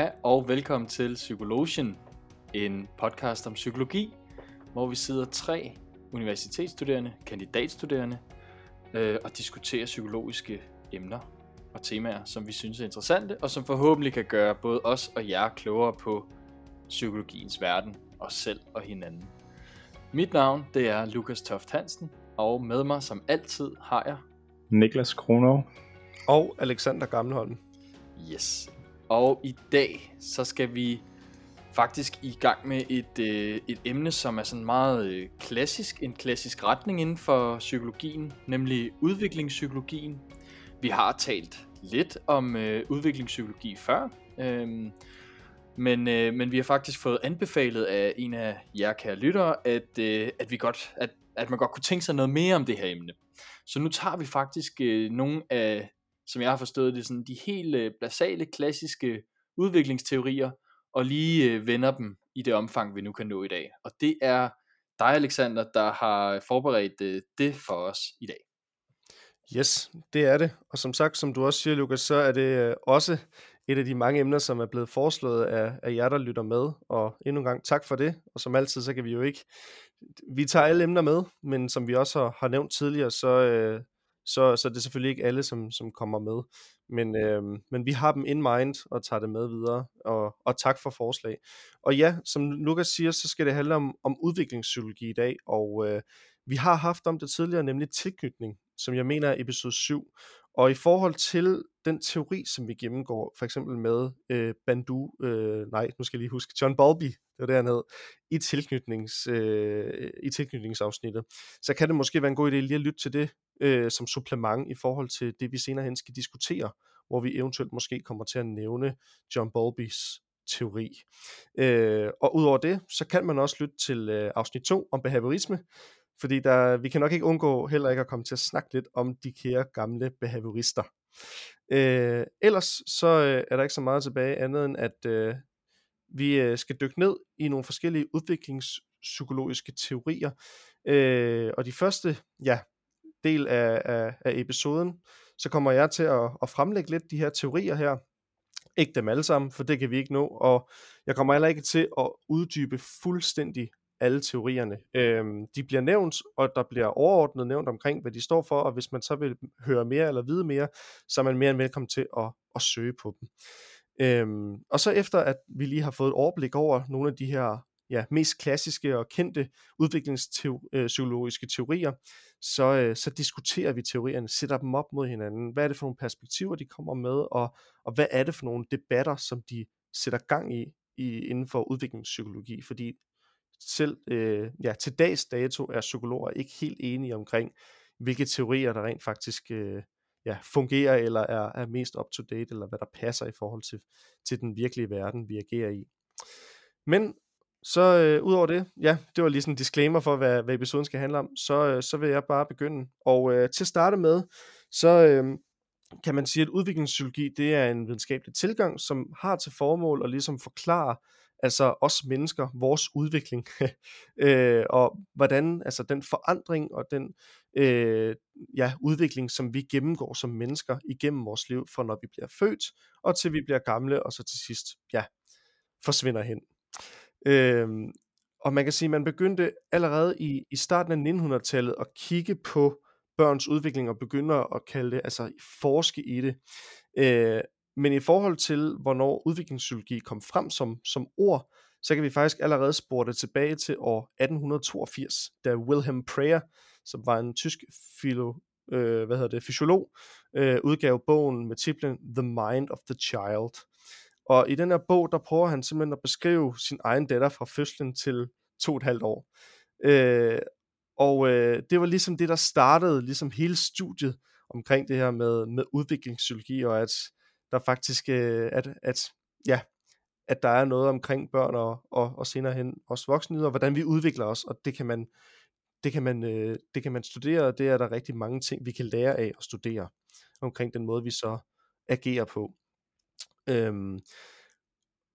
Hej og velkommen til Psykologien, en podcast om psykologi, hvor vi sidder tre universitetsstuderende, kandidatstuderende øh, og diskuterer psykologiske emner og temaer, som vi synes er interessante, og som forhåbentlig kan gøre både os og jer klogere på psykologiens verden, os selv og hinanden. Mit navn det er Lukas Toft Hansen, og med mig som altid har jeg Niklas Kronov og Alexander Gamleholm. Yes. Og i dag så skal vi faktisk i gang med et, øh, et emne, som er sådan meget øh, klassisk, en klassisk retning inden for psykologien, nemlig udviklingspsykologien. Vi har talt lidt om øh, udviklingspsykologi før, øh, men, øh, men vi har faktisk fået anbefalet af en af jer kære lyttere, at, øh, at, vi godt, at, at man godt kunne tænke sig noget mere om det her emne. Så nu tager vi faktisk øh, nogle af, som jeg har forstået det, sådan de helt øh, basale, klassiske udviklingsteorier, og lige øh, vender dem i det omfang, vi nu kan nå i dag. Og det er dig, Alexander, der har forberedt øh, det for os i dag. Yes, det er det. Og som sagt, som du også siger, Lukas, så er det øh, også et af de mange emner, som er blevet foreslået af, af jer, der lytter med. Og endnu en gang tak for det. Og som altid, så kan vi jo ikke... Vi tager alle emner med, men som vi også har, har nævnt tidligere, så, øh, så, så det er selvfølgelig ikke alle, som, som kommer med. Men, øh, men vi har dem in mind og tager det med videre, og, og tak for forslag. Og ja, som Lukas siger, så skal det handle om, om udviklingspsykologi i dag, og øh, vi har haft om det tidligere, nemlig tilknytning, som jeg mener er episode 7. Og i forhold til den teori, som vi gennemgår, for eksempel med øh, Bandu, øh, nej, nu skal jeg lige huske, John Bowlby, det var dernede, i, tilknytnings, øh, i tilknytningsafsnittet, så kan det måske være en god idé lige at lytte til det øh, som supplement i forhold til det, vi senere hen skal diskutere, hvor vi eventuelt måske kommer til at nævne John Bowlbys teori. Øh, og udover det, så kan man også lytte til øh, afsnit 2 om behaviorisme, fordi der, vi kan nok ikke undgå heller ikke at komme til at snakke lidt om de kære gamle behaviorister. Øh, ellers så øh, er der ikke så meget tilbage andet end, at øh, vi øh, skal dykke ned i nogle forskellige udviklingspsykologiske teorier. Øh, og de første ja, del af, af, af episoden, så kommer jeg til at, at fremlægge lidt de her teorier her. Ikke dem alle sammen, for det kan vi ikke nå, og jeg kommer heller ikke til at uddybe fuldstændig alle teorierne. Øhm, de bliver nævnt, og der bliver overordnet nævnt omkring, hvad de står for, og hvis man så vil høre mere eller vide mere, så er man mere end velkommen til at, at søge på dem. Øhm, og så efter at vi lige har fået et overblik over nogle af de her ja, mest klassiske og kendte udviklingspsykologiske øh, teorier, så, øh, så diskuterer vi teorierne, sætter dem op mod hinanden. Hvad er det for nogle perspektiver, de kommer med, og, og hvad er det for nogle debatter, som de sætter gang i, i inden for udviklingspsykologi? Fordi selv øh, ja, til dags dato er psykologer ikke helt enige omkring, hvilke teorier, der rent faktisk øh, ja, fungerer, eller er, er mest up-to-date, eller hvad der passer i forhold til, til den virkelige verden, vi agerer i. Men så øh, udover det, ja, det var lige sådan en disclaimer for, hvad, hvad episoden skal handle om, så, øh, så vil jeg bare begynde. Og øh, til at starte med, så øh, kan man sige, at udviklingspsykologi, det er en videnskabelig tilgang, som har til formål at ligesom forklare, altså os mennesker, vores udvikling, øh, og hvordan altså den forandring og den øh, ja, udvikling, som vi gennemgår som mennesker igennem vores liv, fra når vi bliver født, og til vi bliver gamle, og så til sidst, ja, forsvinder hen. Øhm, og man kan sige, at man begyndte allerede i, i starten af 1900-tallet at kigge på børns udvikling og begynder at kalde det, altså forske i det. Øh, men i forhold til, hvornår udviklingspsykologi kom frem som, som ord, så kan vi faktisk allerede spore det tilbage til år 1882, da Wilhelm Prayer, som var en tysk filo, øh, hvad hedder det, fysiolog, øh, udgav bogen med titlen The Mind of the Child. Og i den her bog, der prøver han simpelthen at beskrive sin egen datter fra fødslen til to og et halvt år. Øh, og øh, det var ligesom det, der startede ligesom hele studiet omkring det her med, med udviklingspsykologi, og at der faktisk, øh, at, at, ja, at der er noget omkring børn og, og, og senere hen også voksne, og hvordan vi udvikler os, og det kan man, det kan man, øh, det kan man studere, og det er der rigtig mange ting, vi kan lære af at studere omkring den måde, vi så agerer på. Øhm,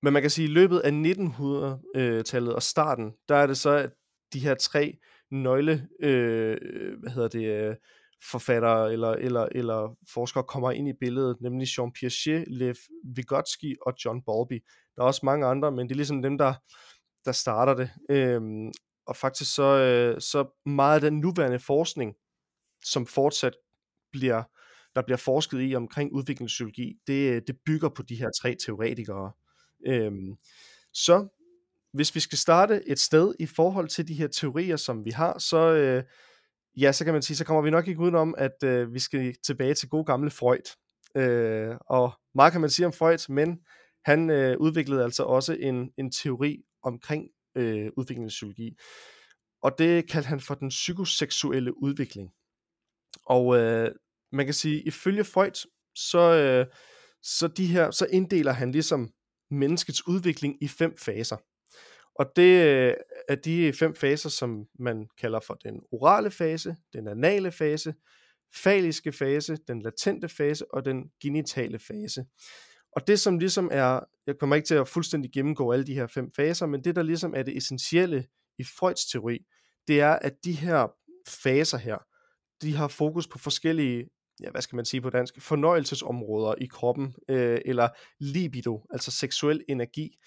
men man kan sige, at i løbet af 1900-tallet og starten, der er det så, at de her tre nøgle, øh, hvad hedder det, øh, forfattere eller, eller, eller forskere kommer ind i billedet, nemlig Jean Piaget, Lev Vygotsky og John Bowlby. Der er også mange andre, men det er ligesom dem, der, der starter det. Øhm, og faktisk så, øh, så meget af den nuværende forskning, som fortsat bliver, der bliver forsket i omkring udviklingspsykologi, det, øh, det bygger på de her tre teoretikere. Øhm, så hvis vi skal starte et sted i forhold til de her teorier, som vi har, så, øh, ja, så kan man sige, så kommer vi nok ikke udenom, at øh, vi skal tilbage til god gamle Freud. Øh, og meget kan man sige om Freud, men han øh, udviklede altså også en, en teori omkring øh, udviklingspsykologi. Og det kaldte han for den psykoseksuelle udvikling. Og øh, man kan sige, ifølge Freud, så, øh, så, de her, så inddeler han ligesom menneskets udvikling i fem faser. Og det øh, er de fem faser, som man kalder for den orale fase, den anale fase, faliske fase, den latente fase og den genitale fase. Og det som ligesom er, jeg kommer ikke til at fuldstændig gennemgå alle de her fem faser, men det der ligesom er det essentielle i Freuds teori, det er, at de her faser her, de har fokus på forskellige, ja, hvad skal man sige på dansk, fornøjelsesområder i kroppen, øh, eller libido, altså seksuel energi.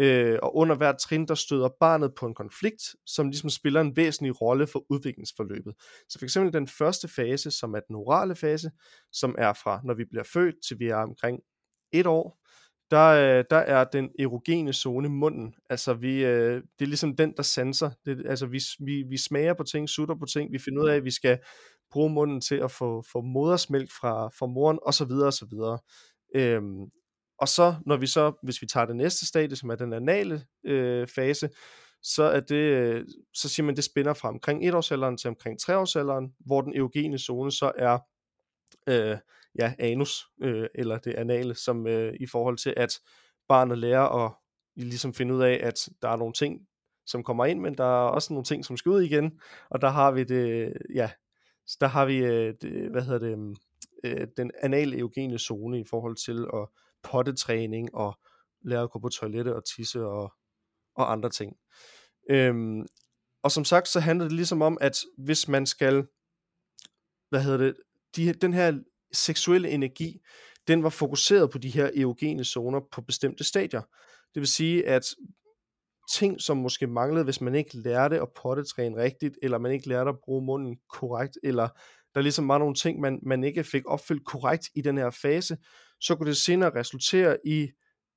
Øh, og under hvert trin, der støder barnet på en konflikt, som ligesom spiller en væsentlig rolle for udviklingsforløbet. Så for eksempel den første fase, som er den orale fase, som er fra når vi bliver født til vi er omkring et år, der, øh, der er den erogene zone munden. Altså vi, øh, det er ligesom den, der sanser. Det, altså vi, vi, vi smager på ting, sutter på ting, vi finder ud af, at vi skal bruge munden til at få, få modersmælk fra, fra moren, og så videre, og så videre. Øhm, og så, når vi så, hvis vi tager det næste stadie, som er den anale øh, fase, så er det, så siger man, det spænder fra omkring etårsalderen til omkring treårsalderen, hvor den eugene zone så er øh, ja, anus, øh, eller det anale, som øh, i forhold til, at barnet lærer at ligesom finde ud af, at der er nogle ting, som kommer ind, men der er også nogle ting, som skal ud igen, og der har vi det, ja, der har vi, øh, det, hvad hedder det, øh, den anale eugene zone i forhold til at pottetræning og lære at gå på toilettet og tisse og, og andre ting. Øhm, og som sagt, så handler det ligesom om, at hvis man skal, hvad hedder det, de, den her seksuelle energi, den var fokuseret på de her eugene zoner på bestemte stadier. Det vil sige, at ting, som måske manglede, hvis man ikke lærte at pottetræne rigtigt, eller man ikke lærte at bruge munden korrekt, eller der ligesom var nogle ting, man, man ikke fik opfyldt korrekt i den her fase, så kunne det senere resultere i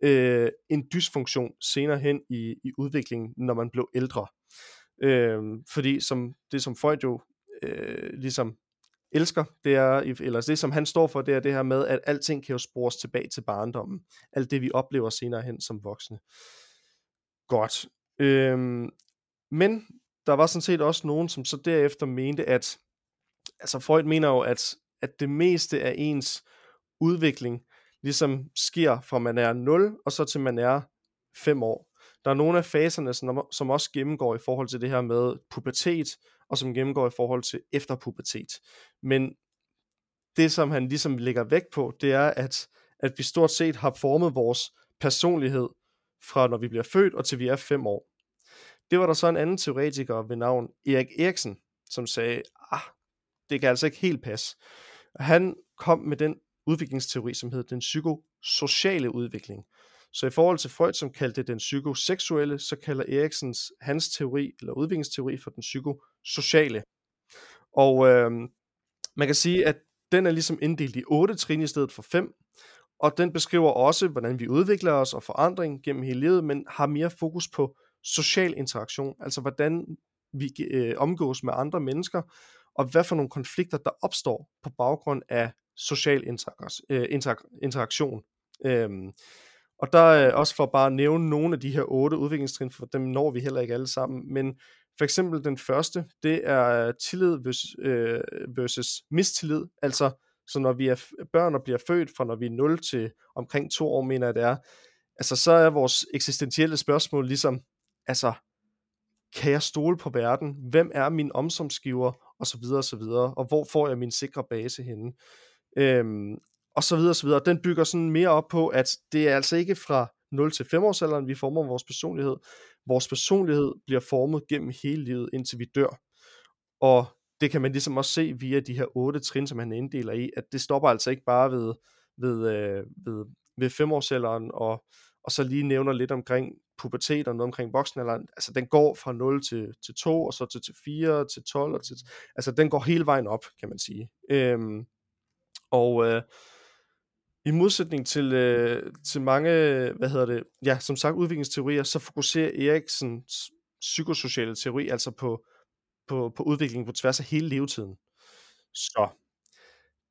øh, en dysfunktion senere hen i, i udviklingen, når man blev ældre. Øh, fordi som det som Freud jo øh, ligesom elsker, det er, eller det som han står for, det er det her med, at alting kan jo spores tilbage til barndommen. Alt det vi oplever senere hen som voksne. Godt. Øhm, men der var sådan set også nogen, som så derefter mente, at altså Freud mener jo, at, at det meste af ens udvikling ligesom sker fra man er 0, og så til man er 5 år. Der er nogle af faserne, som, som også gennemgår i forhold til det her med pubertet, og som gennemgår i forhold til efterpubertet. Men det, som han ligesom lægger vægt på, det er, at, at vi stort set har formet vores personlighed fra når vi bliver født og til vi er 5 år. Det var der så en anden teoretiker ved navn Erik Eriksen, som sagde, ah, det kan altså ikke helt passe. Han kom med den udviklingsteori, som hed den psykosociale udvikling. Så i forhold til Freud, som kaldte det den psykoseksuelle, så kalder Eriksens hans teori, eller udviklingsteori, for den psykosociale. Og øh, man kan sige, at den er ligesom inddelt i otte trin i stedet for fem, og den beskriver også, hvordan vi udvikler os og forandring gennem hele livet, men har mere fokus på social interaktion, altså hvordan vi øh, omgås med andre mennesker, og hvad for nogle konflikter, der opstår på baggrund af social interak- øh, interak- interaktion. Øhm, og der er også for bare at nævne nogle af de her otte udviklingstrin, for dem når vi heller ikke alle sammen, men for eksempel den første, det er tillid versus, øh, versus mistillid, altså så når vi er børn og bliver født fra når vi er 0 til omkring to år, mener jeg det er, altså så er vores eksistentielle spørgsmål ligesom, altså kan jeg stole på verden? Hvem er min omsorgsgiver? Og så videre og så videre. Og hvor får jeg min sikre base henne? Øhm, og så videre og så videre. Den bygger sådan mere op på, at det er altså ikke fra 0 til 5 års alderen, vi former vores personlighed. Vores personlighed bliver formet gennem hele livet, indtil vi dør. Og det kan man ligesom også se via de her otte trin, som han inddeler i, at det stopper altså ikke bare ved, ved, øh, ved, ved femårsalderen, og, og så lige nævner lidt omkring pubertet og noget omkring voksenalderen. Altså den går fra 0 til, til 2, og så til, til 4, til 12, og til, altså den går hele vejen op, kan man sige. Øhm, og øh, i modsætning til, øh, til mange, hvad hedder det, ja, som sagt udviklingsteorier, så fokuserer Eriksens psykosociale teori altså på, på, på udviklingen på tværs af hele levetiden. Så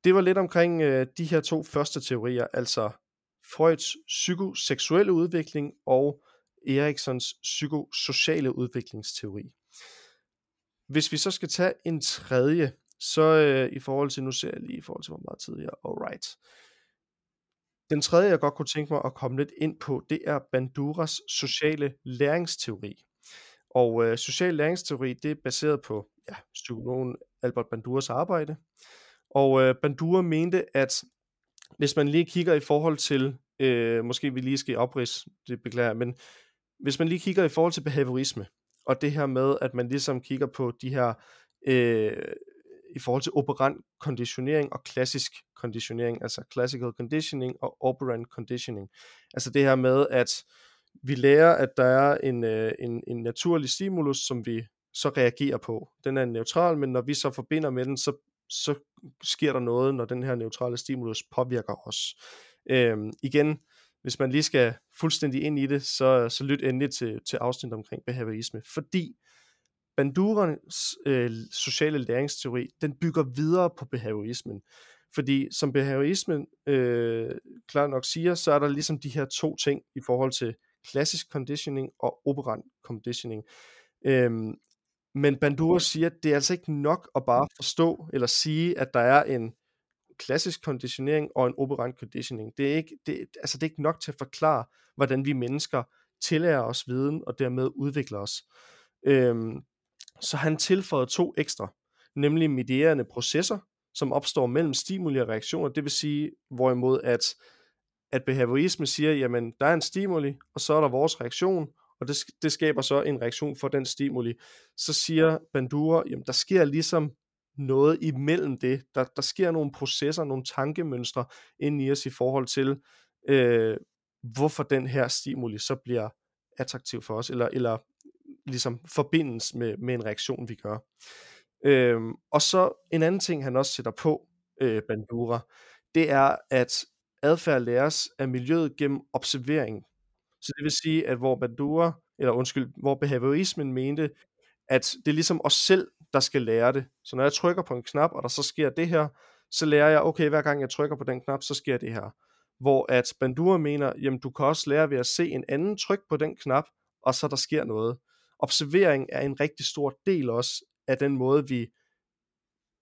det var lidt omkring øh, de her to første teorier, altså Freuds psykoseksuelle udvikling og Eriksons psykosociale udviklingsteori. Hvis vi så skal tage en tredje, så øh, i forhold til, nu ser jeg lige i forhold til, hvor meget tid jeg alright. Den tredje, jeg godt kunne tænke mig at komme lidt ind på, det er Banduras sociale læringsteori. Og øh, social læringsteori, det er baseret på ja, psykologen Albert Banduras arbejde. Og øh, Bandura mente, at hvis man lige kigger i forhold til, øh, måske vi lige skal oprids, det beklager men hvis man lige kigger i forhold til behaviorisme, og det her med, at man ligesom kigger på de her, øh, i forhold til operant konditionering og klassisk konditionering, altså classical conditioning og operant conditioning. Altså det her med, at vi lærer, at der er en, øh, en, en naturlig stimulus, som vi så reagerer på. Den er neutral, men når vi så forbinder med den, så, så sker der noget, når den her neutrale stimulus påvirker os. Øhm, igen, hvis man lige skal fuldstændig ind i det, så, så lyt endelig til, til afsnit omkring behaviorisme, fordi Bandurans øh, sociale læringsteori, den bygger videre på behaviorismen. Fordi som behaviorismen øh, klart nok siger, så er der ligesom de her to ting i forhold til klassisk conditioning og operant conditioning. Øhm, men Bandura siger, at det er altså ikke nok at bare forstå eller sige, at der er en klassisk konditionering og en operant conditioning. Det er ikke, det, altså det er ikke nok til at forklare, hvordan vi mennesker tillærer os viden og dermed udvikler os. Øhm, så han tilføjede to ekstra, nemlig medierende processer, som opstår mellem stimuli og reaktioner. Det vil sige, hvorimod at, at behaviorisme siger, jamen der er en stimuli, og så er der vores reaktion, og det, det skaber så en reaktion for den stimuli. Så siger Bandura, jamen der sker ligesom noget imellem det. Der, der sker nogle processer, nogle tankemønstre ind i os i forhold til, øh, hvorfor den her stimuli så bliver attraktiv for os, eller, eller ligesom forbindes med, med en reaktion, vi gør. Øhm, og så en anden ting, han også sætter på, øh, Bandura, det er, at adfærd læres af miljøet gennem observering. Så det vil sige, at hvor Bandura, eller undskyld, hvor behaviorismen mente, at det er ligesom os selv, der skal lære det. Så når jeg trykker på en knap, og der så sker det her, så lærer jeg, okay, hver gang jeg trykker på den knap, så sker det her. Hvor at Bandura mener, jamen du kan også lære ved at se en anden tryk på den knap, og så der sker noget. Observering er en rigtig stor del også af den måde, vi,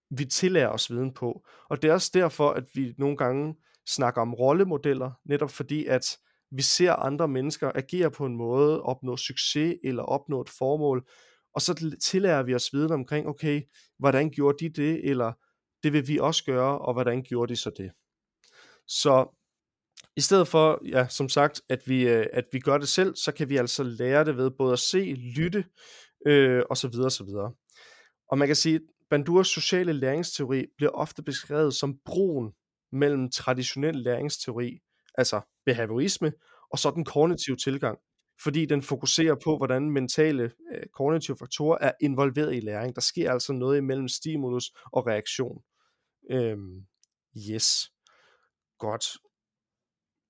vi tillærer os viden på. Og det er også derfor, at vi nogle gange snakker om rollemodeller, netop fordi, at vi ser andre mennesker agere på en måde, opnå succes eller opnå et formål, og så tillærer vi os viden omkring, okay, hvordan gjorde de det, eller det vil vi også gøre, og hvordan gjorde de så det. Så i stedet for, ja, som sagt, at vi, øh, at vi gør det selv, så kan vi altså lære det ved både at se, lytte, øh, og så videre, og så videre. Og man kan sige, at Banduras sociale læringsteori bliver ofte beskrevet som broen mellem traditionel læringsteori, altså behaviorisme, og så den kognitive tilgang, fordi den fokuserer på, hvordan mentale øh, kognitive faktorer er involveret i læring. Der sker altså noget imellem stimulus og reaktion. Øhm, yes. Godt.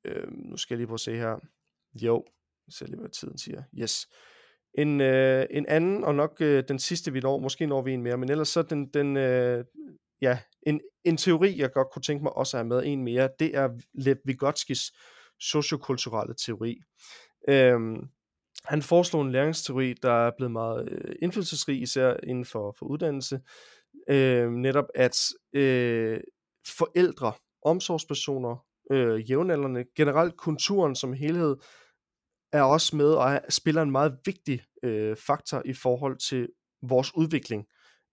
Øhm, nu skal jeg lige prøve at se her. Jo, jeg ser lige, hvad tiden siger. Yes. En, øh, en anden, og nok øh, den sidste, vi når, måske når vi en mere, men ellers så den, den øh, ja, en, en teori, jeg godt kunne tænke mig også at have med en mere, det er Lev Vygotskis sociokulturelle teori. Øhm, han foreslog en læringsteori, der er blevet meget øh, indflydelsesrig, især inden for, for uddannelse, øh, netop at øh, forældre, omsorgspersoner, øh, jævnaldrende, generelt kulturen som helhed, er også med og spiller en meget vigtig øh, faktor i forhold til vores udvikling.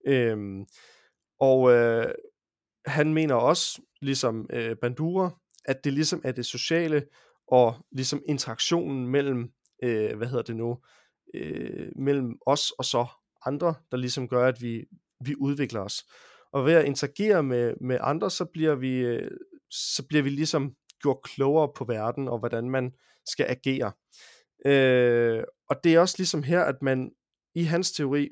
Øhm, og øh, han mener også, ligesom øh, Bandura, at det ligesom er det sociale og ligesom interaktionen mellem, øh, hvad hedder det nu, øh, mellem os og så andre, der ligesom gør, at vi, vi udvikler os. Og ved at interagere med, med andre, så bliver vi, øh, så bliver vi ligesom gjort klogere på verden, og hvordan man skal agere. Øh, og det er også ligesom her, at man i hans teori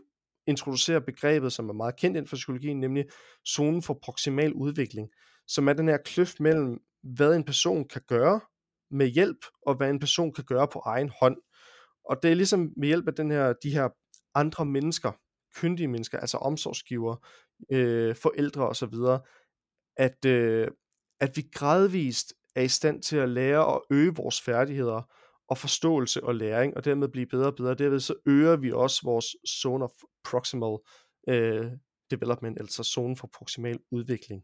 introducerer begrebet, som er meget kendt inden for psykologien, nemlig zonen for proximal udvikling, som er den her kløft mellem, hvad en person kan gøre med hjælp, og hvad en person kan gøre på egen hånd. Og det er ligesom med hjælp af den her, de her andre mennesker, kyndige mennesker, altså omsorgsgiver, øh, forældre osv., at, øh, at vi gradvist er i stand til at lære og øge vores færdigheder og forståelse og læring, og dermed blive bedre og bedre. Derved så øger vi også vores zone of proximal øh, development, altså zone for proximal udvikling.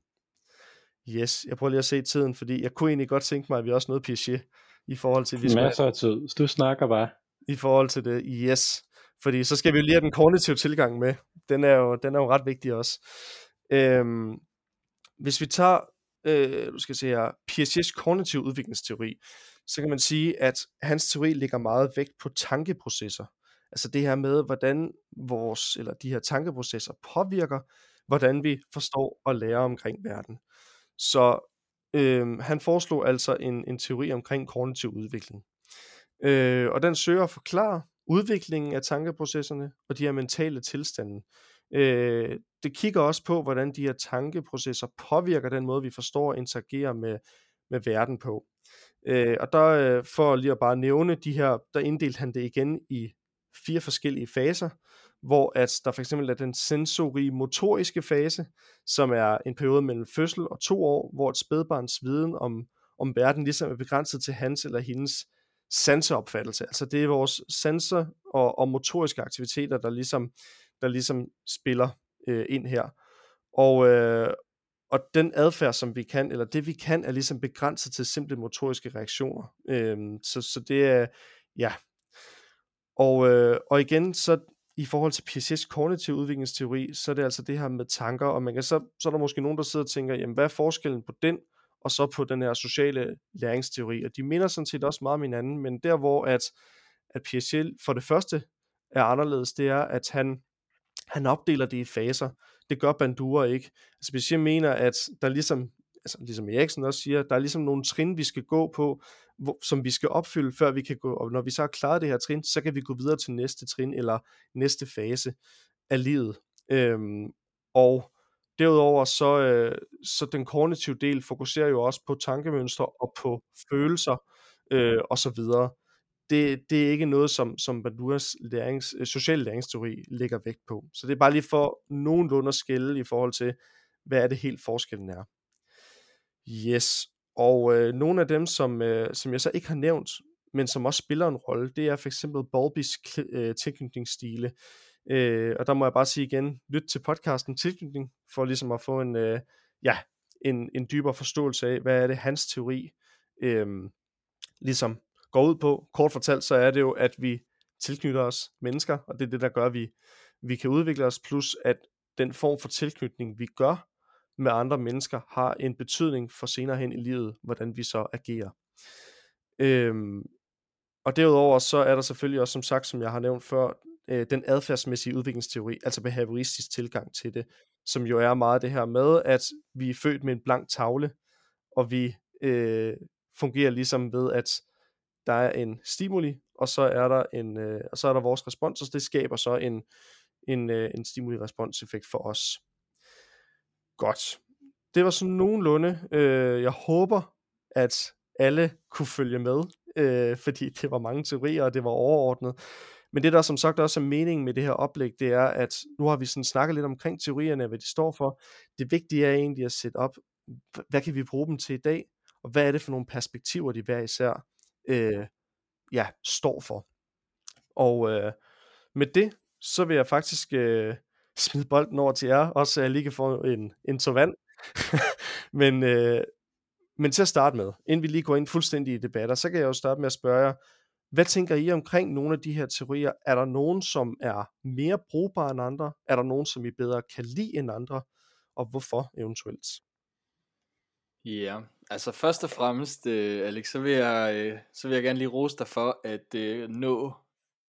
Yes, jeg prøver lige at se tiden, fordi jeg kunne egentlig godt tænke mig, at vi også nåede Piaget i forhold til... Vi Masser af tid, du snakker bare. I forhold til det, yes. Fordi så skal vi jo lige have den kognitive tilgang med. Den er jo, den er jo ret vigtig også. Øhm, hvis vi tager, øh, du skal se her, Piagets kognitiv udviklingsteori, så kan man sige, at hans teori ligger meget vægt på tankeprocesser. Altså det her med, hvordan vores, eller de her tankeprocesser påvirker, hvordan vi forstår og lærer omkring verden. Så øh, han foreslog altså en, en teori omkring kognitiv udvikling. Øh, og den søger at forklare udviklingen af tankeprocesserne og de her mentale tilstande. Øh, det kigger også på, hvordan de her tankeprocesser påvirker den måde, vi forstår og interagerer med, med verden på. Øh, og der, øh, for lige at bare nævne de her, der inddelte han det igen i fire forskellige faser, hvor at der for eksempel er den sensori-motoriske fase, som er en periode mellem fødsel og to år, hvor et spædbarns viden om, om verden ligesom er begrænset til hans eller hendes sanseopfattelse. Altså det er vores sanser og, og motoriske aktiviteter, der ligesom, der ligesom spiller øh, ind her. Og, øh, og den adfærd, som vi kan, eller det vi kan, er ligesom begrænset til simple motoriske reaktioner. Øhm, så, så det er, ja. Og, øh, og igen, så i forhold til Piagets kognitiv udviklingsteori, så er det altså det her med tanker, og man kan så, så er der måske nogen, der sidder og tænker, jamen hvad er forskellen på den, og så på den her sociale læringsteori, og de minder sådan set også meget om hinanden, men der hvor at, at Piaget for det første er anderledes, det er, at han, han opdeler det i faser. Det gør Bandura ikke. Altså Piaget mener, at der ligesom, altså ligesom Eriksen også siger, der er ligesom nogle trin, vi skal gå på, hvor, som vi skal opfylde, før vi kan gå, og når vi så har klaret det her trin, så kan vi gå videre til næste trin, eller næste fase af livet. Øhm, og derudover så, øh, så den kognitive del fokuserer jo også på tankemønstre og på følelser øh, og så videre. Det, det er ikke noget, som, som Banduras lærings, øh, social læringsteori lægger vægt på. Så det er bare lige for nogenlunde at skille i forhold til, hvad er det helt forskellen er. Yes, og øh, nogle af dem, som, øh, som jeg så ikke har nævnt, men som også spiller en rolle, det er for eksempel Bolbys øh, tilknytningsstile. Øh, og der må jeg bare sige igen, lyt til podcasten Tilknytning, for ligesom at få en, øh, ja, en, en dybere forståelse af, hvad er det hans teori øh, ligesom går ud på. Kort fortalt, så er det jo, at vi tilknytter os mennesker, og det er det, der gør, at vi, vi kan udvikle os, plus at den form for tilknytning, vi gør med andre mennesker, har en betydning for senere hen i livet, hvordan vi så agerer. Øhm, og derudover så er der selvfølgelig også, som sagt, som jeg har nævnt før, øh, den adfærdsmæssige udviklingsteori, altså behavioristisk tilgang til det, som jo er meget det her med, at vi er født med en blank tavle, og vi øh, fungerer ligesom ved, at der er en stimuli, og så er der en, øh, og så er der vores respons, og det skaber så en, en, øh, en stimuli-respons-effekt for os. Godt. Det var sådan nogenlunde. Øh, jeg håber, at alle kunne følge med, øh, fordi det var mange teorier, og det var overordnet. Men det der som sagt også er meningen med det her oplæg, det er, at nu har vi sådan snakket lidt omkring teorierne, hvad de står for. Det vigtige er egentlig at sætte op, hvad kan vi bruge dem til i dag, og hvad er det for nogle perspektiver, de hver især øh, ja, står for. Og øh, med det, så vil jeg faktisk øh, smide bolden over til jer, også så jeg lige kan få en, en tår vand. men, øh, men til at starte med, inden vi lige går ind fuldstændig i debatter, så kan jeg jo starte med at spørge jer, hvad tænker I omkring nogle af de her teorier? Er der nogen, som er mere brugbare end andre? Er der nogen, som I bedre kan lide end andre? Og hvorfor eventuelt? Ja, altså først og fremmest, øh, Alex, så vil, jeg, øh, så vil jeg gerne lige rose dig for at øh, nå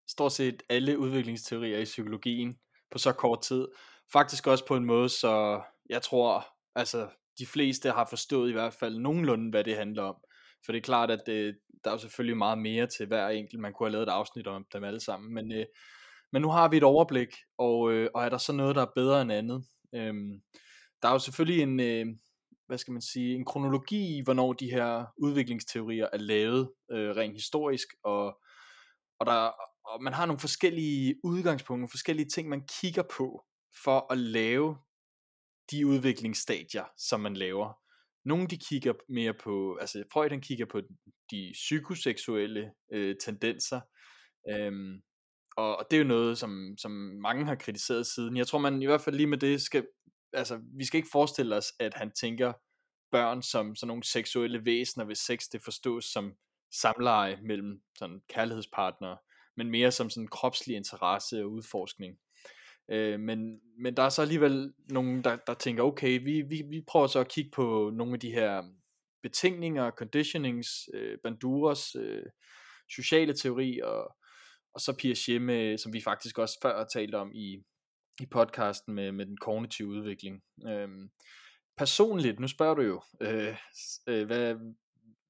stort set alle udviklingsteorier i psykologien på så kort tid. faktisk også på en måde, så jeg tror, altså de fleste har forstået i hvert fald nogenlunde, hvad det handler om. For det er klart, at det, der er jo selvfølgelig meget mere til hver enkelt. Man kunne have lavet et afsnit om dem alle sammen. Men, øh, men nu har vi et overblik, og, øh, og er der så noget, der er bedre end andet? Øhm, der er jo selvfølgelig en, øh, hvad skal man sige, en kronologi i, hvornår de her udviklingsteorier er lavet, øh, rent historisk, og, og, der, og man har nogle forskellige udgangspunkter, forskellige ting, man kigger på, for at lave de udviklingsstadier, som man laver. Nogle de kigger mere på, altså Freud han kigger på de psykoseksuelle øh, tendenser, øhm, og, og det er jo noget, som, som mange har kritiseret siden. Jeg tror man i hvert fald lige med det skal, altså vi skal ikke forestille os, at han tænker børn som sådan nogle seksuelle væsener, hvis sex det forstås som samleje mellem sådan kærlighedspartnere, men mere som sådan kropslig interesse og udforskning. Øh, men, men der er så alligevel nogen, der, der tænker, okay, vi, vi, vi prøver så at kigge på nogle af de her betingninger, conditionings, øh, Banduras øh, sociale teori, og, og så Piaget med, som vi faktisk også før har talt om i, i podcasten med, med den kognitive udvikling. Øhm, personligt, nu spørger du jo, øh, øh, hvad,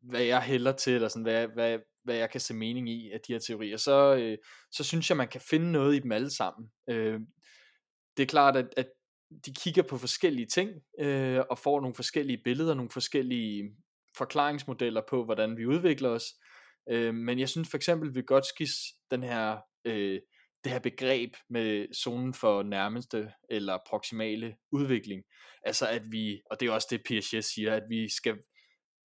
hvad jeg hælder til, eller sådan, hvad, hvad, hvad jeg kan se mening i af de her teorier, så, øh, så synes jeg, man kan finde noget i dem alle sammen. Øh, det er klart, at, at de kigger på forskellige ting, øh, og får nogle forskellige billeder, nogle forskellige forklaringsmodeller på, hvordan vi udvikler os. Øh, men jeg synes for eksempel Vygotsky's, den her, øh, det her begreb med zonen for nærmeste eller proximale udvikling, altså at vi, og det er også det Piaget siger, at vi skal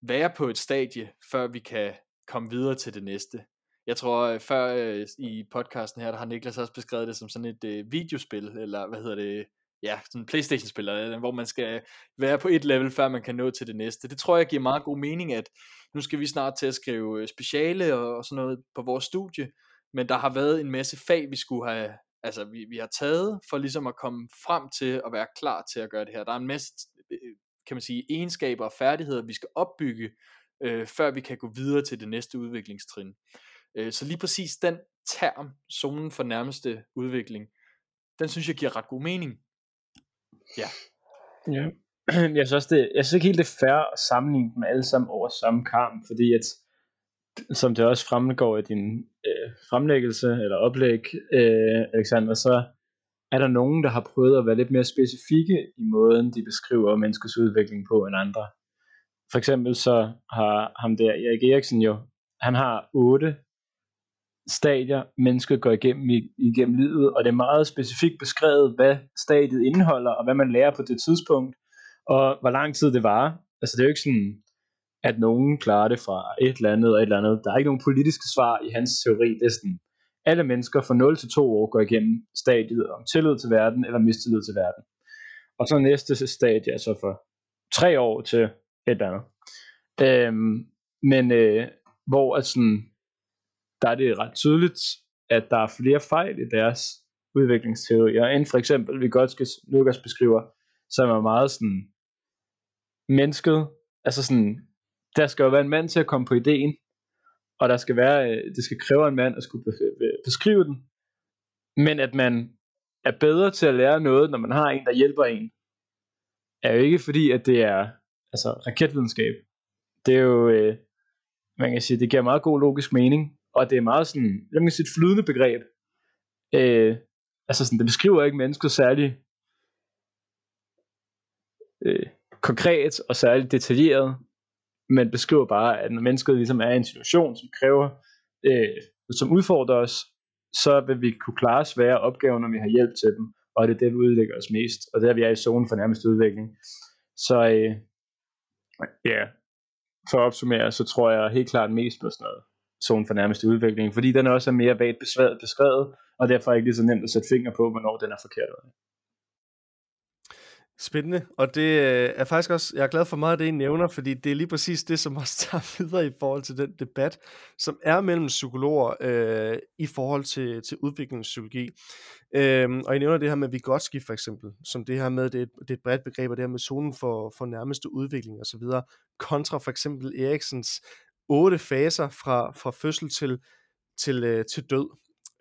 være på et stadie, før vi kan komme videre til det næste. Jeg tror, øh, før øh, i podcasten her, der har Niklas også beskrevet det som sådan et øh, videospil, eller hvad hedder det, ja, sådan en Playstation-spil, hvor man skal være på et level, før man kan nå til det næste. Det tror jeg giver meget god mening, at nu skal vi snart til at skrive øh, speciale og, og sådan noget på vores studie, men der har været en masse fag, vi skulle have, altså vi, vi har taget, for ligesom at komme frem til at være klar til at gøre det her. Der er en masse, øh, øh, kan man sige, egenskaber og færdigheder, vi skal opbygge, øh, før vi kan gå videre til det næste udviklingstrin. Øh, så lige præcis den term, zonen for nærmeste udvikling, den synes jeg giver ret god mening. Ja. Ja. Jeg synes, også, det, jeg synes ikke helt det er fair at sammenligne dem alle sammen over samme kamp, fordi at, som det også fremgår i din øh, fremlæggelse eller oplæg, øh, Alexander, så er der nogen, der har prøvet at være lidt mere specifikke i måden, de beskriver menneskets udvikling på end andre. For eksempel så har ham der, Erik Eriksen jo, han har otte stadier, mennesket går igennem, igennem livet, og det er meget specifikt beskrevet, hvad stadiet indeholder, og hvad man lærer på det tidspunkt, og hvor lang tid det varer. Altså det er jo ikke sådan, at nogen klarer det fra et eller andet og et eller andet. Der er ikke nogen politiske svar i hans teori. Det er sådan, alle mennesker fra 0 til 2 år går igennem stadiet om tillid til verden eller mistillid til verden. Og så næste stadie er så fra 3 år til et eller andet. Øhm, men øh, hvor at sådan, der er det ret tydeligt, at der er flere fejl i deres udviklingsteorier, end for eksempel Vygotsky Lukas beskriver, som er meget sådan mennesket, altså sådan, der skal jo være en mand til at komme på ideen, og der skal være, øh, det skal kræve en mand at skulle øh, beskrive den, men at man er bedre til at lære noget, når man har en, der hjælper en, er jo ikke fordi, at det er altså raketvidenskab. Det er jo, øh, man kan sige, det giver meget god logisk mening, og det er meget sådan, lad kan sige, et flydende begreb. Øh, altså sådan, det beskriver ikke mennesket særlig øh, konkret og særligt detaljeret, men beskriver bare, at når mennesket ligesom er i en situation, som kræver, øh, som udfordrer os, så vil vi kunne klare svære opgaver, når vi har hjælp til dem, og det er det, vi udlægger os mest, og det er, vi er i zonen for nærmest udvikling. Så øh, ja, for at opsummere, så tror jeg helt klart mest på sådan noget zonen for nærmeste udvikling, fordi den også er mere vagt beskrevet, og derfor er ikke lige så nemt at sætte finger på, hvornår den er forkert. Spændende, og det øh, er faktisk også, jeg er glad for meget af det, I nævner, fordi det er lige præcis det, som også tager videre i forhold til den debat, som er mellem psykologer øh, i forhold til, til udviklingspsykologi. Øhm, og I nævner det her med Vygotsky for eksempel, som det her med, det er, det er et bredt begreb, og det her med zonen for, for nærmeste udvikling osv., kontra for eksempel Eriksens otte faser fra, fra fødsel til, til, øh, til død.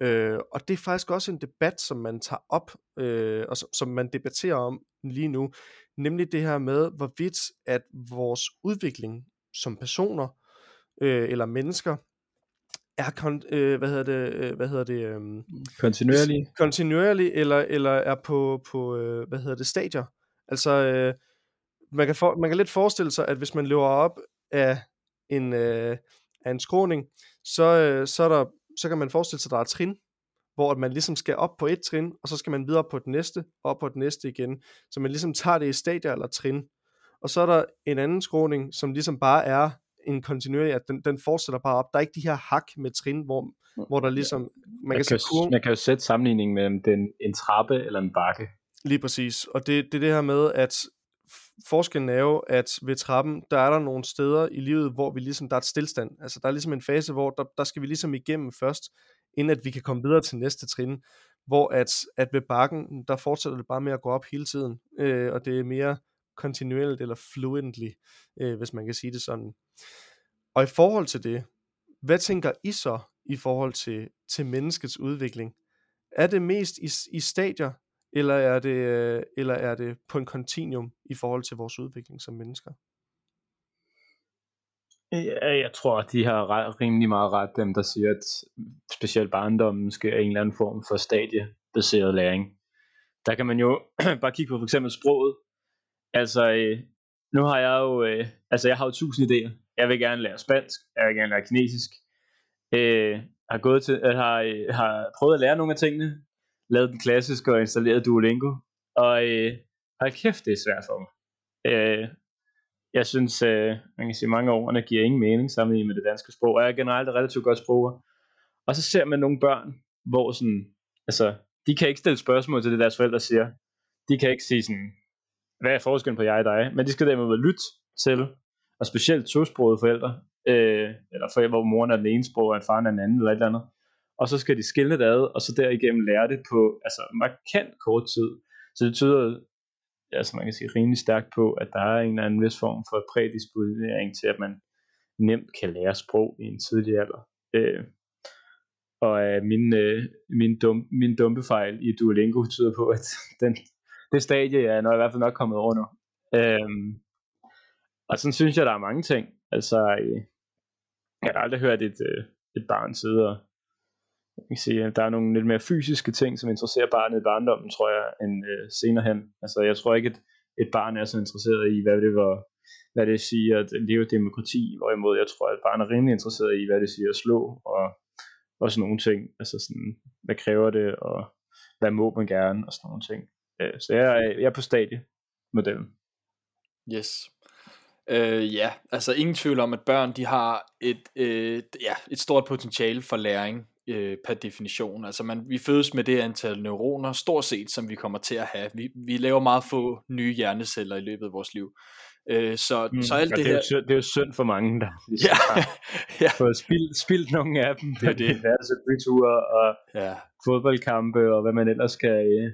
Øh, og det er faktisk også en debat, som man tager op, øh, og som, som man debatterer om lige nu, nemlig det her med, hvorvidt at vores udvikling som personer øh, eller mennesker er kon- øh, hvad hedder det øh, hvad hedder det øh, Kontinuerlig. kontinuerlig eller eller er på på øh, hvad hedder det stadier. Altså øh, man kan for, man kan lidt forestille sig at hvis man løber op af en øh, af en skråning, så øh, så er der så kan man forestille sig at der er trin, hvor man ligesom skal op på et trin, og så skal man videre på det næste, op på det næste igen. Så man ligesom tager det i stadier eller trin. Og så er der en anden skråning, som ligesom bare er en kontinuerlig, at den, den fortsætter bare op. Der er ikke de her hak med trin, hvor, hvor der ligesom, man Man kan kan, se kurven, man kan jo sætte sammenligning mellem den, en trappe eller en bakke. Lige præcis. Og det, det er det her med, at forskellen er jo, at ved trappen, der er der nogle steder i livet, hvor vi ligesom, der er et stillstand. Altså der er ligesom en fase, hvor der, der skal vi ligesom igennem først, inden at vi kan komme videre til næste trin. Hvor at, at ved bakken, der fortsætter det bare med at gå op hele tiden. Øh, og det er mere kontinuerligt eller fluently, øh, hvis man kan sige det sådan. Og i forhold til det, hvad tænker I så i forhold til, til menneskets udvikling? Er det mest i, i stadier, eller er det, øh, eller er det på en kontinuum i forhold til vores udvikling som mennesker? Ja, jeg tror, at de har ret, rimelig meget ret, dem der siger, at specielt barndommen sker en eller anden form for stadiebaseret læring. Der kan man jo bare kigge på for eksempel sproget. Altså, øh, nu har jeg jo, øh, altså jeg har jo tusind idéer. Jeg vil gerne lære spansk, jeg vil gerne lære kinesisk. Øh, har gået til, øh, har, øh, har prøvet at lære nogle af tingene, lavet den klassiske og installeret Duolingo. Og øh, hold kæft, det er svært for mig. Øh, jeg synes, øh, man kan sige, mange af ordene giver ingen mening sammenlignet med det danske sprog, og jeg er generelt et relativt godt sprog. Og så ser man nogle børn, hvor sådan, altså, de kan ikke stille spørgsmål til det, deres forældre siger. De kan ikke sige sådan, hvad er forskellen på jeg og dig? Men de skal derimod lytte til, og specielt tosprogede forældre, øh, eller forældre, hvor moren er den ene sprog, og faren er den anden, eller et eller andet. Og så skal de skille det ad, og så derigennem lære det på altså, markant kort tid. Så det tyder altså man kan sige rimelig stærkt på, at der er en eller anden vis form for prædisponering til, at man nemt kan lære sprog i en tidlig alder. Øh, og øh, min, øh, min, dum, min dumpe fejl i Duolingo tyder på, at den, det stadie jeg er jeg i hvert fald nok kommet over nu. Øh, og sådan synes jeg, der er mange ting. Altså, øh, jeg har aldrig hørt et, øh, et barn sidde og jeg kan sige, der er nogle lidt mere fysiske ting, som interesserer barnet i barndommen, tror jeg, end øh, senere hen. Altså, jeg tror ikke, at et barn er så interesseret i, hvad det var, hvad det siger at leve demokrati, hvorimod jeg tror, at et barn er rimelig interesseret i, hvad det siger at slå, og også nogle ting, altså sådan, hvad kræver det, og hvad må man gerne, og sådan nogle ting. Øh, så jeg er, jeg er på dem. Yes. Øh, ja, altså ingen tvivl om, at børn de har et, øh, ja, et stort potentiale for læring øh, per definition. Altså man, vi fødes med det antal neuroner, stort set, som vi kommer til at have. Vi, vi laver meget få nye hjerneceller i løbet af vores liv. Øh, så, mm, så alt det, det, er her... jo synd, det er jo synd for mange, der ligesom Ja, ja, fået spildt, spildt nogle af dem på Det er det. diverse byture og ja. fodboldkampe og hvad man ellers kan. Øh.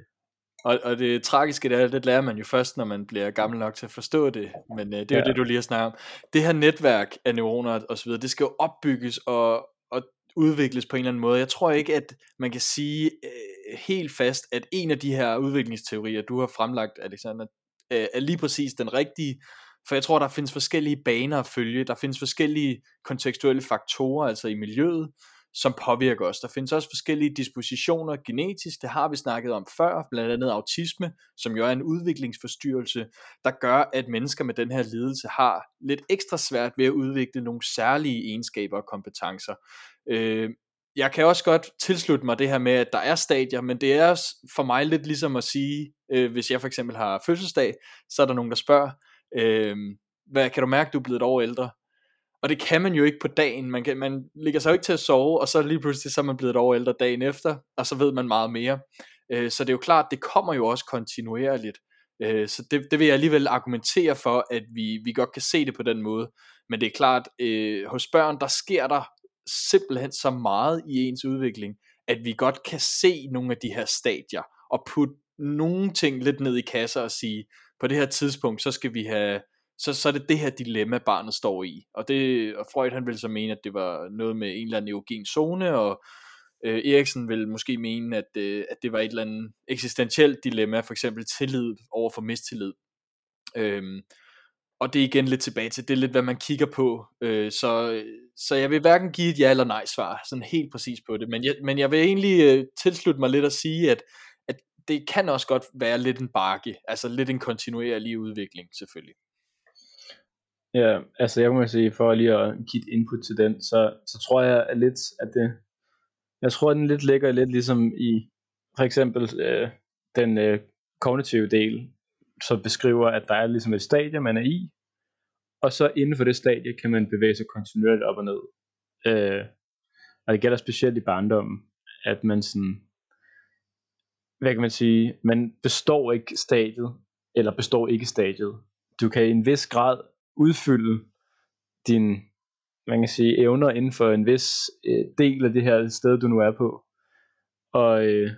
Og, og det tragiske det er, det lærer man jo først, når man bliver gammel nok til at forstå det. Men øh, det er jo Ja. det, du lige har snakket om. Det her netværk af neuroner og så videre, det skal jo opbygges og, og udvikles på en eller anden måde. Jeg tror ikke, at man kan sige øh, helt fast, at en af de her udviklingsteorier, du har fremlagt, Alexander, øh, er lige præcis den rigtige. For jeg tror, der findes forskellige baner at følge. Der findes forskellige kontekstuelle faktorer, altså i miljøet, som påvirker os. Der findes også forskellige dispositioner genetisk, det har vi snakket om før, blandt andet autisme, som jo er en udviklingsforstyrrelse, der gør, at mennesker med den her lidelse har lidt ekstra svært ved at udvikle nogle særlige egenskaber og kompetencer. Øh, jeg kan også godt tilslutte mig det her med, at der er stadier, men det er også for mig lidt ligesom at sige, øh, hvis jeg for eksempel har fødselsdag, så er der nogen, der spørger, øh, hvad, kan du mærke, du er blevet et år ældre? Og det kan man jo ikke på dagen. Man, kan, man ligger sig jo ikke til at sove, og så lige pludselig så er man blevet et år ældre dagen efter, og så ved man meget mere. Øh, så det er jo klart, det kommer jo også kontinuerligt. Øh, så det, det vil jeg alligevel argumentere for, at vi, vi godt kan se det på den måde. Men det er klart, øh, hos børn, der sker der simpelthen så meget i ens udvikling, at vi godt kan se nogle af de her stadier, og putte nogle ting lidt ned i kasser og sige, på det her tidspunkt, så skal vi have, så, så er det det her dilemma, barnet står i. Og, det, og Freud han ville så mene, at det var noget med en eller anden erogen zone, og Øh, Eriksen vil måske mene, at, øh, at det var et eller andet eksistentielt dilemma, for eksempel tillid over for mistillid. Øhm, og det er igen lidt tilbage til, det er lidt hvad man kigger på, øh, så, så jeg vil hverken give et ja eller nej svar, sådan helt præcis på det, men jeg, men jeg vil egentlig øh, tilslutte mig lidt at sige, at, at det kan også godt være lidt en bakke, altså lidt en kontinuerlig udvikling selvfølgelig. Ja, altså jeg må sige, for lige at give et input til den, så, så tror jeg at lidt, at det, jeg tror, at den lidt ligger lidt ligesom i, for eksempel øh, den øh, kognitive del, som beskriver, at der er ligesom et stadie, man er i, og så inden for det stadie kan man bevæge sig kontinuerligt op og ned. Øh, og det gælder specielt i barndommen, at man sådan, hvad kan man sige, man består ikke stadiet, eller består ikke stadiet. Du kan i en vis grad udfylde din, man kan sige, evner inden for en vis øh, del af det her sted, du nu er på. Og, øh,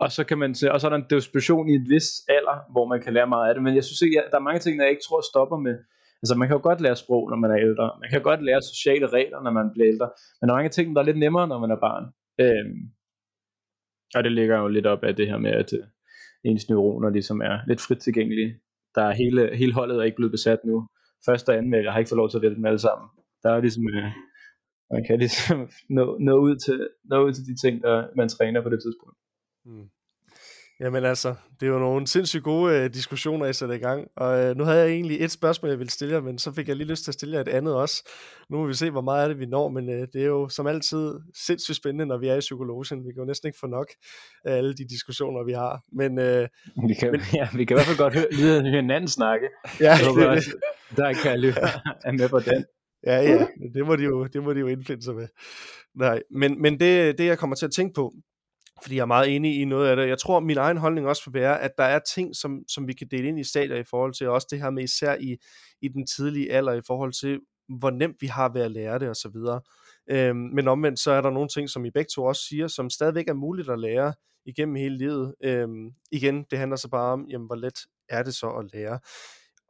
og så kan man se, og så er der en disposition i et vis alder, hvor man kan lære meget af det, men jeg synes ikke, der er mange ting, der jeg ikke tror stopper med, altså man kan jo godt lære sprog, når man er ældre, man kan godt lære sociale regler, når man bliver ældre, men der er mange ting, der er lidt nemmere, når man er barn. Øhm, og det ligger jo lidt op af det her med, at øh, ens neuroner ligesom er lidt frit tilgængelige. Der er hele, hele holdet er ikke blevet besat nu. Første og anden jeg har ikke fået lov til at vælge dem alle sammen. Der er ligesom, øh, man kan ligesom nå, nå, ud til, nå ud til de ting, der man træner på det tidspunkt. Mm. Jamen altså, det er jo nogle sindssygt gode øh, diskussioner, I sætter i gang. Og øh, nu havde jeg egentlig et spørgsmål, jeg ville stille jer, men så fik jeg lige lyst til at stille jer et andet også. Nu må vi se, hvor meget af det vi når, men øh, det er jo som altid sindssygt spændende, når vi er i psykologien. Vi kan jo næsten ikke få nok af alle de diskussioner, vi har. Men, øh, vi, kan, men, ja, vi kan i hvert fald godt høre, lide hinanden snakke. Ja, det, det, også, der kan jeg er med på den. Ja, ja, det må de jo, det må de jo indfinde sig med. Nej, men, men det, det, jeg kommer til at tænke på, fordi jeg er meget enig i noget af det. Jeg tror, min egen holdning også vil være, at der er ting, som, som vi kan dele ind i stadier i forhold til, også det her med især i, i den tidlige alder, i forhold til, hvor nemt vi har ved at lære det osv. Øhm, men omvendt, så er der nogle ting, som I begge to også siger, som stadigvæk er muligt at lære igennem hele livet. Øhm, igen, det handler så bare om, jamen, hvor let er det så at lære.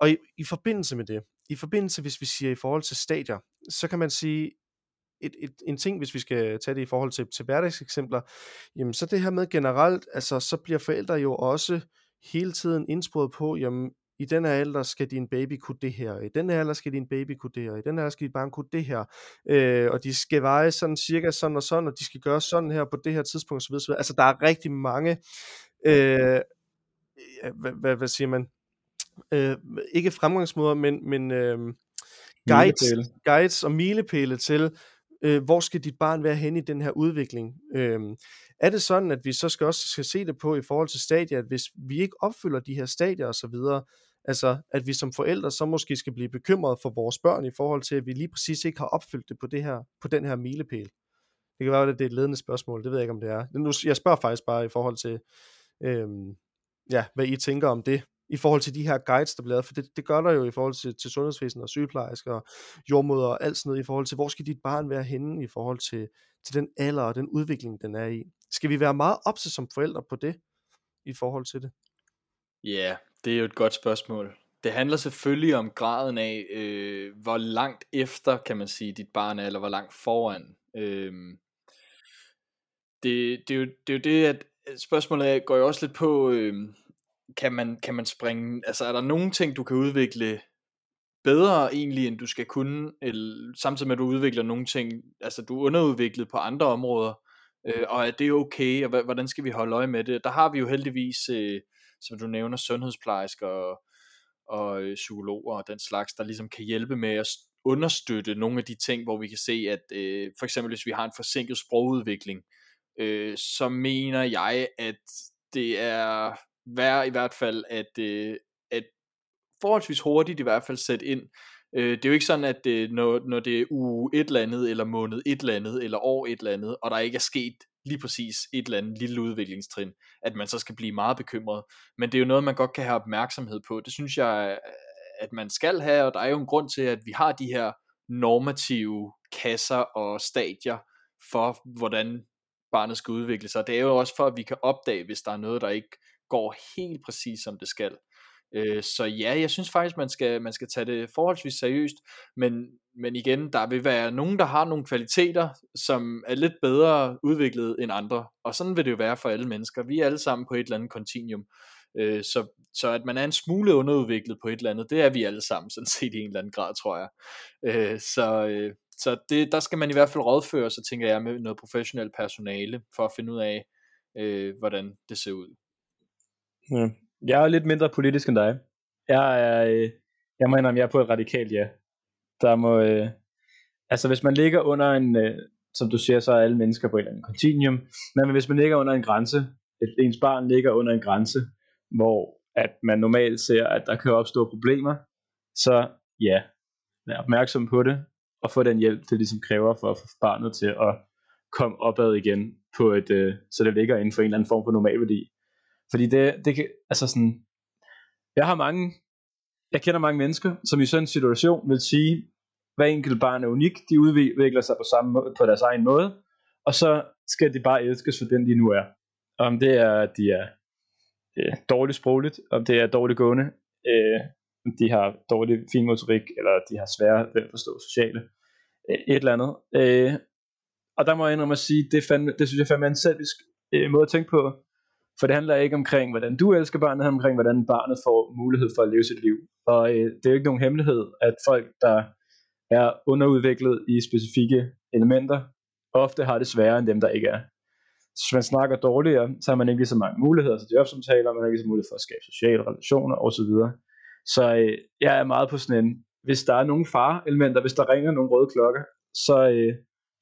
Og i, i forbindelse med det, i forbindelse, hvis vi siger i forhold til stadier, så kan man sige, et, et, en ting, hvis vi skal tage det i forhold til, til hverdagseksempler, jamen så det her med generelt, altså så bliver forældre jo også hele tiden indsporet på, jamen i den her alder skal din baby kunne det her, i den her alder skal din baby kunne det her, i den her alder skal dit barn kunne det her, øh, og de skal veje sådan cirka sådan og sådan, og de skal gøre sådan her på det her tidspunkt, osv. osv. Altså der er rigtig mange, øh, hvad, hvad, hvad siger man, øh, ikke fremgangsmåder, men, men øh, guides, guides og milepæle til, øh, hvor skal dit barn være hen i den her udvikling? Øh, er det sådan, at vi så skal også skal se det på i forhold til stadier, at hvis vi ikke opfylder de her stadier og så videre, altså at vi som forældre så måske skal blive bekymrede for vores børn i forhold til, at vi lige præcis ikke har opfyldt det på, det her, på den her milepæl? Det kan være, at det er et ledende spørgsmål, det ved jeg ikke, om det er. Nu, jeg spørger faktisk bare i forhold til, øh, ja, hvad I tænker om det i forhold til de her guides, der bliver lavet, for det, det gør der jo i forhold til, til sundhedsvæsenet og sygeplejersker og jordmøder og alt sådan noget, i forhold til, hvor skal dit barn være henne i forhold til, til den alder og den udvikling, den er i. Skal vi være meget opse som forældre på det, i forhold til det? Ja, yeah, det er jo et godt spørgsmål. Det handler selvfølgelig om graden af, øh, hvor langt efter, kan man sige, dit barn er, eller hvor langt foran. Øh, det, det, er jo, det er jo det, at spørgsmålet går jo også lidt på, øh, kan man, kan man springe, altså er der nogle ting, du kan udvikle bedre egentlig, end du skal kunne, eller, samtidig med at du udvikler nogle ting, altså du er underudviklet på andre områder, øh, og er det okay, og hvordan skal vi holde øje med det? Der har vi jo heldigvis, øh, som du nævner, sundhedsplejersker og, og øh, psykologer og den slags, der ligesom kan hjælpe med at understøtte nogle af de ting, hvor vi kan se, at øh, for eksempel hvis vi har en forsinket sprogudvikling, øh, så mener jeg, at det er være i hvert fald at, øh, at forholdsvis hurtigt i hvert fald sætte ind. Øh, det er jo ikke sådan, at øh, når, når det er uge et eller andet, eller måned et eller andet, eller år et eller andet, og der ikke er sket lige præcis et eller andet lille udviklingstrin, at man så skal blive meget bekymret. Men det er jo noget, man godt kan have opmærksomhed på. Det synes jeg, øh, at man skal have, og der er jo en grund til, at vi har de her normative kasser og stadier for, hvordan barnet skal udvikle sig. Det er jo også for, at vi kan opdage, hvis der er noget, der ikke går helt præcis som det skal. Øh, så ja, jeg synes faktisk, man skal, man skal tage det forholdsvis seriøst, men, men igen, der vil være nogen, der har nogle kvaliteter, som er lidt bedre udviklet end andre, og sådan vil det jo være for alle mennesker. Vi er alle sammen på et eller andet kontinuum, øh, så, så at man er en smule underudviklet på et eller andet, det er vi alle sammen sådan set i en eller anden grad, tror jeg. Øh, så øh, så det, der skal man i hvert fald rådføre sig, tænker jeg, med noget professionelt personale, for at finde ud af, øh, hvordan det ser ud. Ja. Jeg er lidt mindre politisk end dig. Jeg er, øh, jeg indrømme, jeg er på et radikalt ja. Der må, øh, altså hvis man ligger under en, øh, som du siger, så er alle mennesker på et eller andet continuum, men hvis man ligger under en grænse, et, ens barn ligger under en grænse, hvor at man normalt ser, at der kan opstå problemer, så ja, vær opmærksom på det, og få den hjælp, det ligesom kræver for at få barnet til at komme opad igen, på et, øh, så det ligger inden for en eller anden form for normalværdi. Fordi det, det kan, altså sådan, jeg har mange, jeg kender mange mennesker, som i sådan en situation vil sige, hver enkelt barn er unik, de udvikler sig på, samme måde, på deres egen måde, og så skal de bare elskes for den, de nu er. Om det er, at de er øh, dårligt sprogligt, om det er dårligt gående, øh, de har dårlig finmotorik, eller de har svære ved at forstå sociale, øh, et eller andet. Øh, og der må jeg indrømme at sige, det, fandme, det synes jeg fandme er en selvisk øh, måde at tænke på, for det handler ikke omkring, hvordan du elsker barnet, det handler omkring, hvordan barnet får mulighed for at leve sit liv. Og øh, det er jo ikke nogen hemmelighed, at folk, der er underudviklet i specifikke elementer, ofte har det sværere end dem, der ikke er. Så hvis man snakker dårligere, så har man ikke lige så mange muligheder til jobsamtaler, man har ikke lige så mulighed for at skabe sociale relationer osv. Så øh, jeg er meget på sådan en, hvis der er nogle fareelementer, hvis der ringer nogle røde klokker, så øh,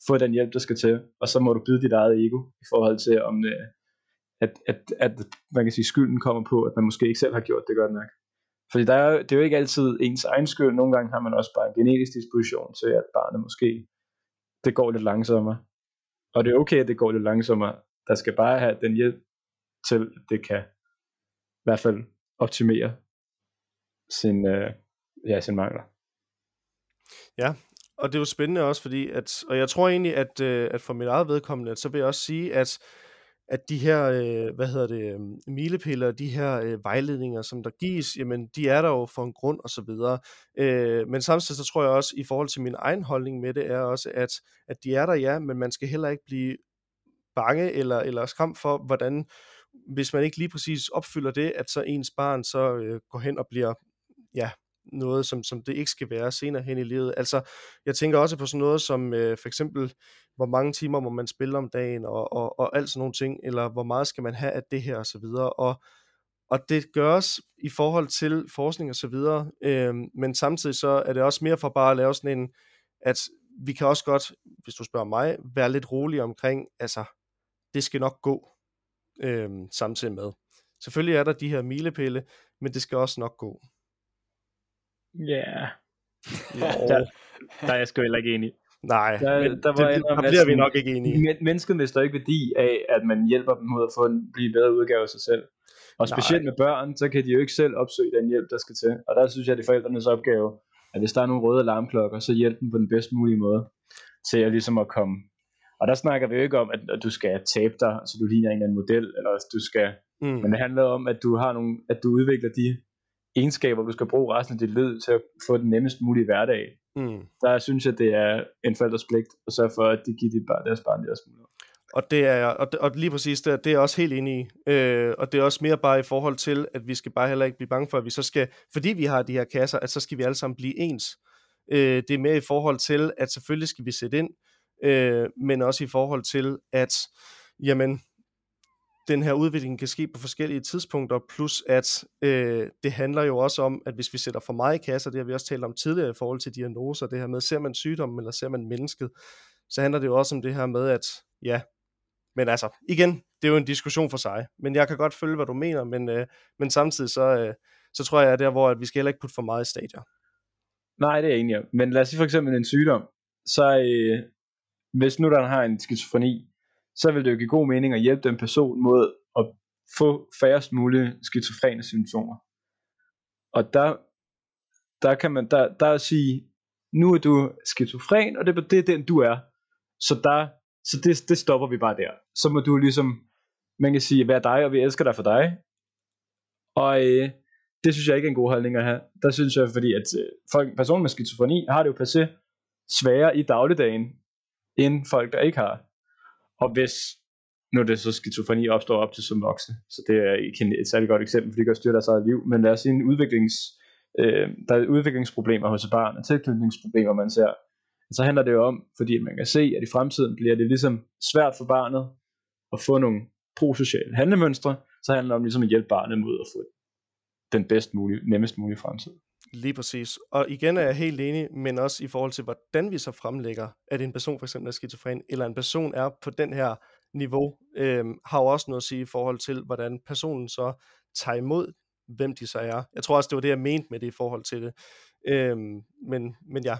få den hjælp, der skal til, og så må du byde dit eget ego i forhold til, om øh, at, at, at man kan sige, skylden kommer på, at man måske ikke selv har gjort det godt nok. Fordi der er, det er jo ikke altid ens egen skyld. Nogle gange har man også bare en genetisk disposition til, at barnet måske det går lidt langsommere. Og det er okay, at det går lidt langsommere. Der skal bare have den hjælp til, at det kan i hvert fald optimere sin, øh, ja, sin mangler. Ja, og det er jo spændende også, fordi at, og jeg tror egentlig, at, øh, at for mit eget vedkommende, så vil jeg også sige, at, at de her, øh, hvad hedder det, øhm, milepiller, de her øh, vejledninger, som der gives, jamen, de er der jo for en grund og så videre. Øh, men samtidig så tror jeg også, i forhold til min egen holdning med det, er også, at, at de er der, ja, men man skal heller ikke blive bange eller, eller skræmt for, hvordan, hvis man ikke lige præcis opfylder det, at så ens barn så øh, går hen og bliver ja, noget, som, som det ikke skal være senere hen i livet. Altså, jeg tænker også på sådan noget som øh, for eksempel, hvor mange timer må man spille om dagen, og, og, og alt sådan nogle ting, eller hvor meget skal man have af det her, og så videre. Og, og det gøres i forhold til forskning og så videre, øh, men samtidig så er det også mere for bare at lave sådan en, at vi kan også godt, hvis du spørger mig, være lidt rolig omkring, altså, det skal nok gå øh, samtidig med. Selvfølgelig er der de her milepæle, men det skal også nok gå. Ja. Yeah. der, der er jeg sgu heller ikke enig. Nej, der, men der, var det, der bliver vi nok ikke enige. Men, mennesket mister ikke værdi af, at man hjælper dem mod at få en blive bedre udgave af sig selv. Og specielt Nej. med børn, så kan de jo ikke selv opsøge den hjælp, der skal til. Og der synes jeg, det er forældrenes opgave, at hvis der er nogle røde alarmklokker, så hjælp dem på den bedst mulige måde til at ligesom at komme. Og der snakker vi jo ikke om, at, at du skal tabe dig, så du ligner en eller anden model, eller at du skal, mm. men det handler om, at du har nogle, at du udvikler de egenskaber, du skal bruge resten af dit liv til at få den nemmest mulige hverdag. Mm. Der synes jeg, det er en forældres pligt at sørge for, at de giver dit barn, deres barn deres muligheder. Og det er og, og lige præcis det, det er jeg også helt enig i. Øh, og det er også mere bare i forhold til, at vi skal bare heller ikke blive bange for, at vi så skal, fordi vi har de her kasser, at så skal vi alle sammen blive ens. Øh, det er mere i forhold til, at selvfølgelig skal vi sætte ind, øh, men også i forhold til, at jamen, den her udvikling kan ske på forskellige tidspunkter, plus at øh, det handler jo også om, at hvis vi sætter for meget i kasser, det har vi også talt om tidligere i forhold til diagnoser, det her med, ser man sygdommen eller ser man mennesket, så handler det jo også om det her med, at ja, men altså, igen, det er jo en diskussion for sig, men jeg kan godt følge, hvad du mener, men, øh, men samtidig så, øh, så tror jeg, at der, hvor at vi skal heller ikke putte for meget i stadier. Nej, det er jeg enig om. Men lad os sige for eksempel en sygdom, så øh, hvis nu der har en skizofreni, så vil det jo give god mening at hjælpe den person mod at få færrest mulige skizofrene symptomer. Og der, der kan man der, der sige, nu er du skizofren, og det, det er den du er. Så, der, så det, det stopper vi bare der. Så må du ligesom, man kan sige, være dig, og vi elsker dig for dig. Og øh, det synes jeg ikke er en god holdning at have. Der synes jeg, fordi at øh, folk, personer med skizofreni har det jo per se sværere i dagligdagen, end folk, der ikke har. Og hvis nu det så skizofreni opstår op til som voksne, så det er ikke et særligt godt eksempel, fordi det gør styre deres eget liv, men lad os sige en udviklings, øh, der er udviklingsproblemer hos et barn, og tilknytningsproblemer, man ser, så handler det jo om, fordi man kan se, at i fremtiden bliver det ligesom svært for barnet at få nogle prosociale handlemønstre, så handler det om ligesom at hjælpe barnet mod at få den bedst mulige, nemmest mulige fremtid. Lige præcis. Og igen er jeg helt enig, men også i forhold til, hvordan vi så fremlægger, at en person for eksempel er skizofren, eller en person er på den her niveau, øh, har jo også noget at sige i forhold til, hvordan personen så tager imod, hvem de så er. Jeg tror også, det var det, jeg mente med det i forhold til det. Øh, men, men ja,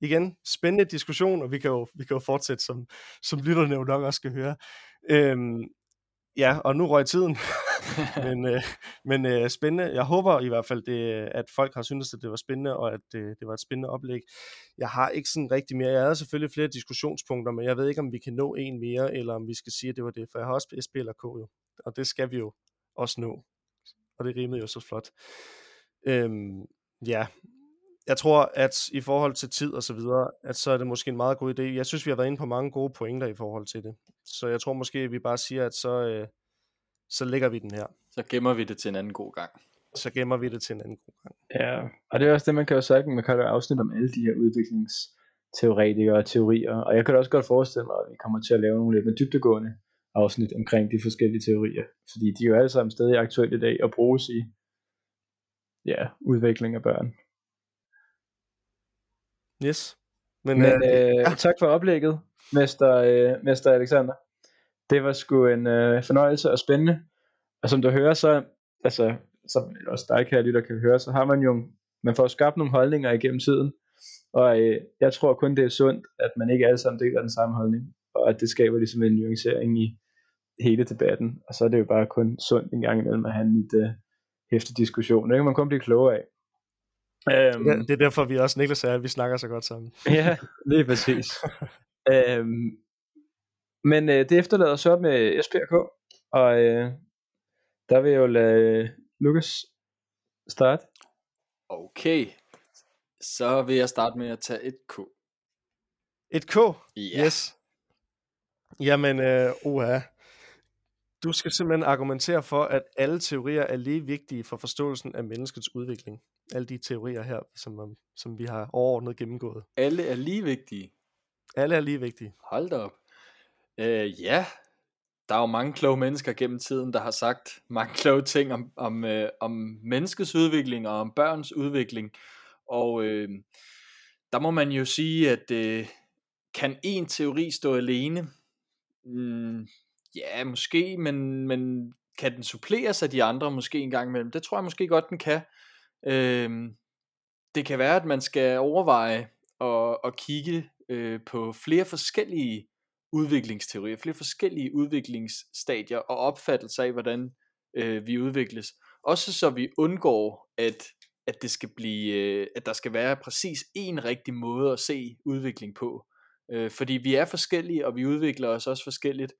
igen, spændende diskussion, og vi kan jo, vi kan jo fortsætte, som, som lytterne jo nok også skal høre. Øh, ja, og nu røg tiden. men øh, men øh, spændende. Jeg håber i hvert fald, det, at folk har syntes, at det var spændende, og at øh, det var et spændende oplæg. Jeg har ikke sådan rigtig mere. Jeg havde selvfølgelig flere diskussionspunkter, men jeg ved ikke, om vi kan nå en mere, eller om vi skal sige, at det var det. For jeg har også SP eller K jo, og det skal vi jo også nå. Og det rimede jo så flot. Øhm, ja, jeg tror, at i forhold til tid og så videre, at så er det måske en meget god idé. Jeg synes, vi har været inde på mange gode pointer i forhold til det. Så jeg tror måske, at vi bare siger, at så, øh, så lægger vi den her. Så gemmer vi det til en anden god gang. Så gemmer vi det til en anden god gang. Ja, og det er også det, man kan jo sige, man kan jo afsnit om alle de her udviklingsteoretikere og teorier, og jeg kan da også godt forestille mig, at vi kommer til at lave nogle lidt mere dybdegående afsnit omkring de forskellige teorier, fordi de er jo alle sammen stadig aktuelle i dag og bruges i ja, udvikling af børn. Yes. Men, Men øh, øh, ja. tak for oplægget, Mester, øh, Mester Alexander. Det var sgu en øh, fornøjelse og spændende. Og som du hører, så, altså, som også dig, kære lytter, kan høre, så har man jo, man får skabt nogle holdninger igennem tiden. Og øh, jeg tror kun, det er sundt, at man ikke alle sammen deler den samme holdning. Og at det skaber ligesom en nuancering i hele debatten. Og så er det jo bare kun sundt en gang imellem at have en lidt øh, hæftig diskussion. Det kan man kun blive klogere af. Um, ja, det er derfor, vi også, Niklas sagde, at vi snakker så godt sammen. ja, lige præcis. um, men øh, det efterlader så med SPRK, og øh, der vil jeg jo lade Lukas starte. Okay, så vil jeg starte med at tage et K. Et K? Ja. Yes. Jamen, øh, uha. Du skal simpelthen argumentere for, at alle teorier er lige vigtige for forståelsen af menneskets udvikling. Alle de teorier her, som, som vi har overordnet gennemgået. Alle er lige vigtige? Alle er lige vigtige. Hold da op. Øh, ja, der er jo mange kloge mennesker gennem tiden, der har sagt mange kloge ting om, om, øh, om menneskets udvikling og om børns udvikling. Og øh, der må man jo sige, at øh, kan en teori stå alene? Mm, ja, måske, men, men kan den suppleres af de andre måske en gang imellem? Det tror jeg måske godt, den kan. Øh, det kan være, at man skal overveje at, at kigge øh, på flere forskellige udviklingsteorier, flere forskellige udviklingsstadier og opfattelser af, hvordan øh, vi udvikles. Også så vi undgår, at, at det skal blive, øh, at der skal være præcis en rigtig måde at se udvikling på. Øh, fordi vi er forskellige, og vi udvikler os også forskelligt.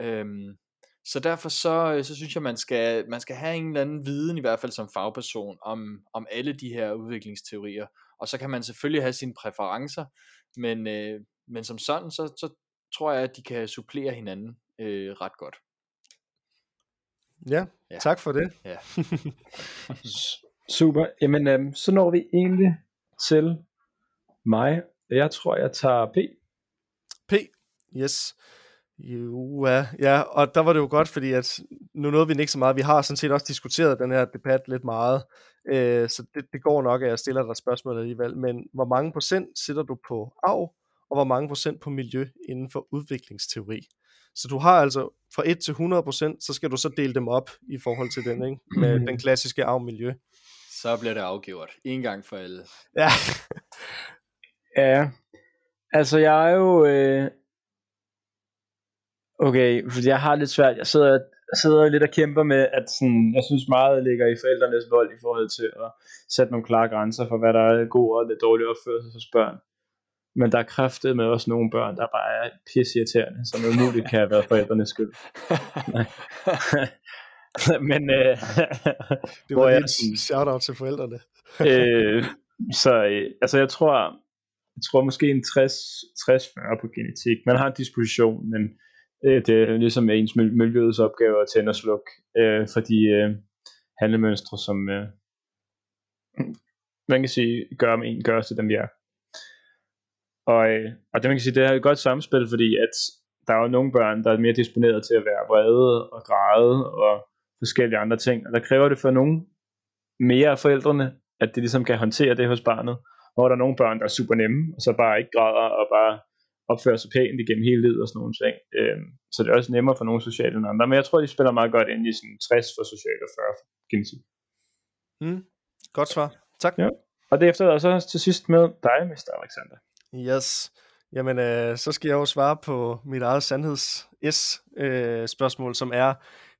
Øhm, så derfor så, øh, så synes jeg, man skal, man skal have en eller anden viden, i hvert fald som fagperson, om, om alle de her udviklingsteorier. Og så kan man selvfølgelig have sine præferencer, men, øh, men som sådan, så, så tror jeg, at de kan supplere hinanden øh, ret godt. Ja, ja, tak for det. Ja. Super. Jamen, øhm, så når vi egentlig til mig. Jeg tror, jeg tager P. P, yes. Jo, ja, ja, og der var det jo godt, fordi at nu nåede vi ikke så meget. Vi har sådan set også diskuteret den her debat lidt meget, øh, så det, det går nok, at jeg stiller dig spørgsmål alligevel. Men hvor mange procent sætter du på arv, og hvor mange procent på miljø inden for udviklingsteori? Så du har altså fra 1 til 100 procent, så skal du så dele dem op i forhold til den, ikke? med den klassiske arv-miljø. Så bliver det afgjort. En gang for alle. Ja. ja. Altså jeg er jo... Øh Okay, fordi jeg har lidt svært, jeg sidder, sidder lidt og kæmper med, at sådan, jeg synes meget ligger i forældrenes vold i forhold til at sætte nogle klare grænser for, hvad der er god og det dårlige opførsel hos børn. Men der er kræftet med også nogle børn, der bare er pissirriterende, som umuligt kan have været forældrenes skyld. men øh, Det var jeg et shout-out til forældrene. øh, så øh, altså jeg tror, jeg tror måske en 60 60-40 på genetik. Man har en disposition, men det er ligesom ens miljøets opgave at tænde og slukke øh, for de øh, handlemønstre, som øh, man kan sige, gør om en gør os til dem, vi er. Og, øh, og det man kan sige, det er et godt samspil, fordi at der er jo nogle børn, der er mere disponeret til at være vrede og græde og forskellige andre ting, og der kræver det for nogen mere af forældrene, at de ligesom kan håndtere det hos barnet, hvor der er nogle børn, der er super nemme, og så bare ikke græder og bare opfører sig pænt igennem hele livet og sådan nogle ting. Øhm, så det er også nemmere for nogle sociale end andre, men jeg tror, de spiller meget godt ind i sådan 60 for socialt og 40 for genetik. Mm. Godt svar. Tak. Ja. Og det efterlader så til sidst med dig, Mr. Alexander. Yes. Jamen, øh, så skal jeg jo svare på mit eget sandheds-S-spørgsmål, som er,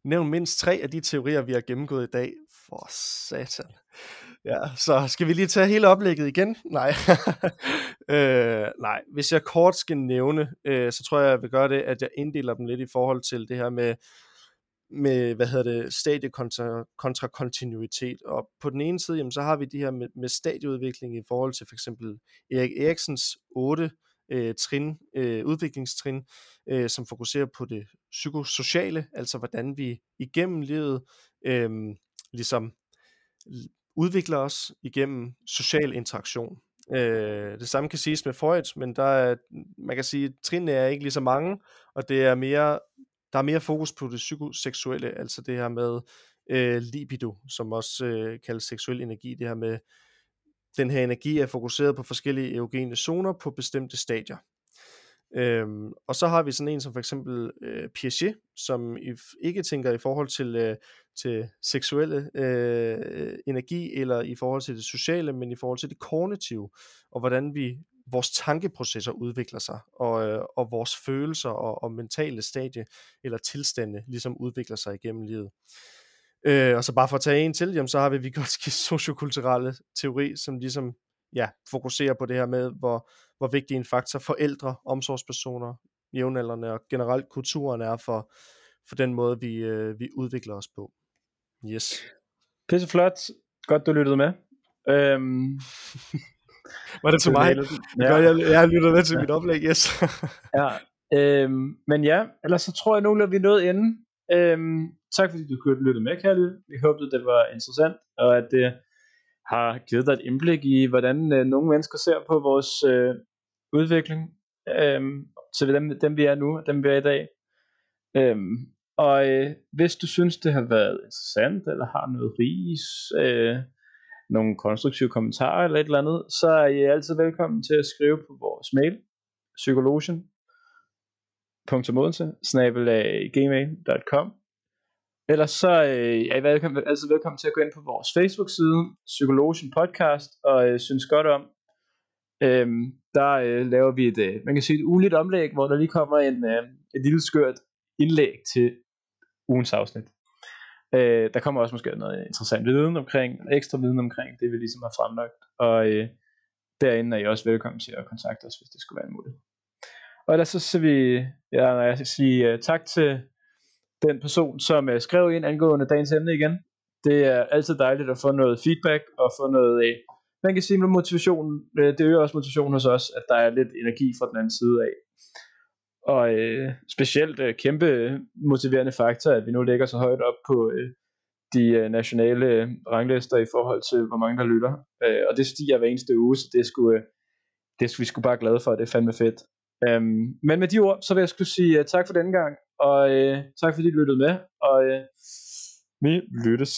nævn mindst tre af de teorier, vi har gennemgået i dag. For satan. Ja, så skal vi lige tage hele oplægget igen? Nej. øh, nej, hvis jeg kort skal nævne, øh, så tror jeg, jeg vil gøre det, at jeg inddeler dem lidt i forhold til det her med, med hvad hedder det, stadie kontra, kontra kontinuitet. Og på den ene side, jamen, så har vi det her med, med stadieudvikling i forhold til for eksempel Erik Eriksens 8 øh, trin, øh, udviklingstrin, øh, som fokuserer på det psykosociale, altså hvordan vi igennem livet øh, ligesom udvikler os igennem social interaktion. Øh, det samme kan siges med Freud, men der er, man kan sige, at trinene er ikke lige så mange, og det er mere, der er mere fokus på det psykoseksuelle, altså det her med øh, libido, som også øh, kaldes seksuel energi, det her med, den her energi er fokuseret på forskellige erogene zoner på bestemte stadier. Øhm, og så har vi sådan en som for eksempel øh, Piaget, som ikke tænker i forhold til, øh, til seksuelle øh, energi eller i forhold til det sociale, men i forhold til det kognitive, og hvordan vi vores tankeprocesser udvikler sig, og, øh, og vores følelser og, og mentale stadie eller tilstande ligesom udvikler sig igennem livet. Øh, og så bare for at tage en til, jamen, så har vi Vygotskis sociokulturelle teori, som ligesom ja, fokuserer på det her med, hvor, hvor vigtig en faktor forældre, omsorgspersoner, jævnaldrende og generelt kulturen er for, for den måde, vi, øh, vi udvikler os på. Yes. Pisse flot. Godt, du lyttede med. Øhm, Var det til mig? Ja. Ja. Godt, jeg, jeg har lyttet med til mit oplæg, yes. Ja, øhm, men ja, ellers så tror jeg nu, at vi nået inden. Øhm, tak fordi du kunne lytte med, Kalle. Vi håbede, det var interessant, og at det har givet dig et indblik i, hvordan øh, nogle mennesker ser på vores øh, udvikling. Øhm, så dem, dem vi er nu, og dem vi er i dag. Øhm, og øh, hvis du synes, det har været interessant, eller har noget ris, øh, nogle konstruktive kommentarer eller et eller andet, så er I altid velkommen til at skrive på vores mail, psykologen gmail.com Ellers så øh, er I velkommen, altid velkommen til at gå ind på vores Facebook-side, Psykologen Podcast, og øh, synes godt om. Øhm, der øh, laver vi et, øh, man kan sige et ugenligt omlæg, hvor der lige kommer en, øh, et lille skørt indlæg til ugens afsnit. Øh, der kommer også måske noget interessant viden omkring, ekstra viden omkring det, vi ligesom har fremlagt. Og øh, derinde er I også velkommen til at kontakte os, hvis det skulle være en mulighed. Og ellers så skal vi, ja, jeg skal sige uh, tak til den person, som uh, skrev ind angående dagens emne igen. Det er altid dejligt at få noget feedback og få noget, uh, man kan sige med motivation, uh, det øger også motivation hos os, at der er lidt energi fra den anden side af. Og øh, specielt øh, kæmpe motiverende faktor, at vi nu ligger så højt op på øh, de øh, nationale øh, ranglister i forhold til, hvor mange der lytter. Øh, og det stiger hver eneste uge, så det skulle, øh, det er vi sgu bare glade for, det er fandme fedt. Øhm, men med de ord, så vil jeg skulle sige uh, tak for denne gang, og uh, tak fordi du lyttede med, og uh, vi lyttes.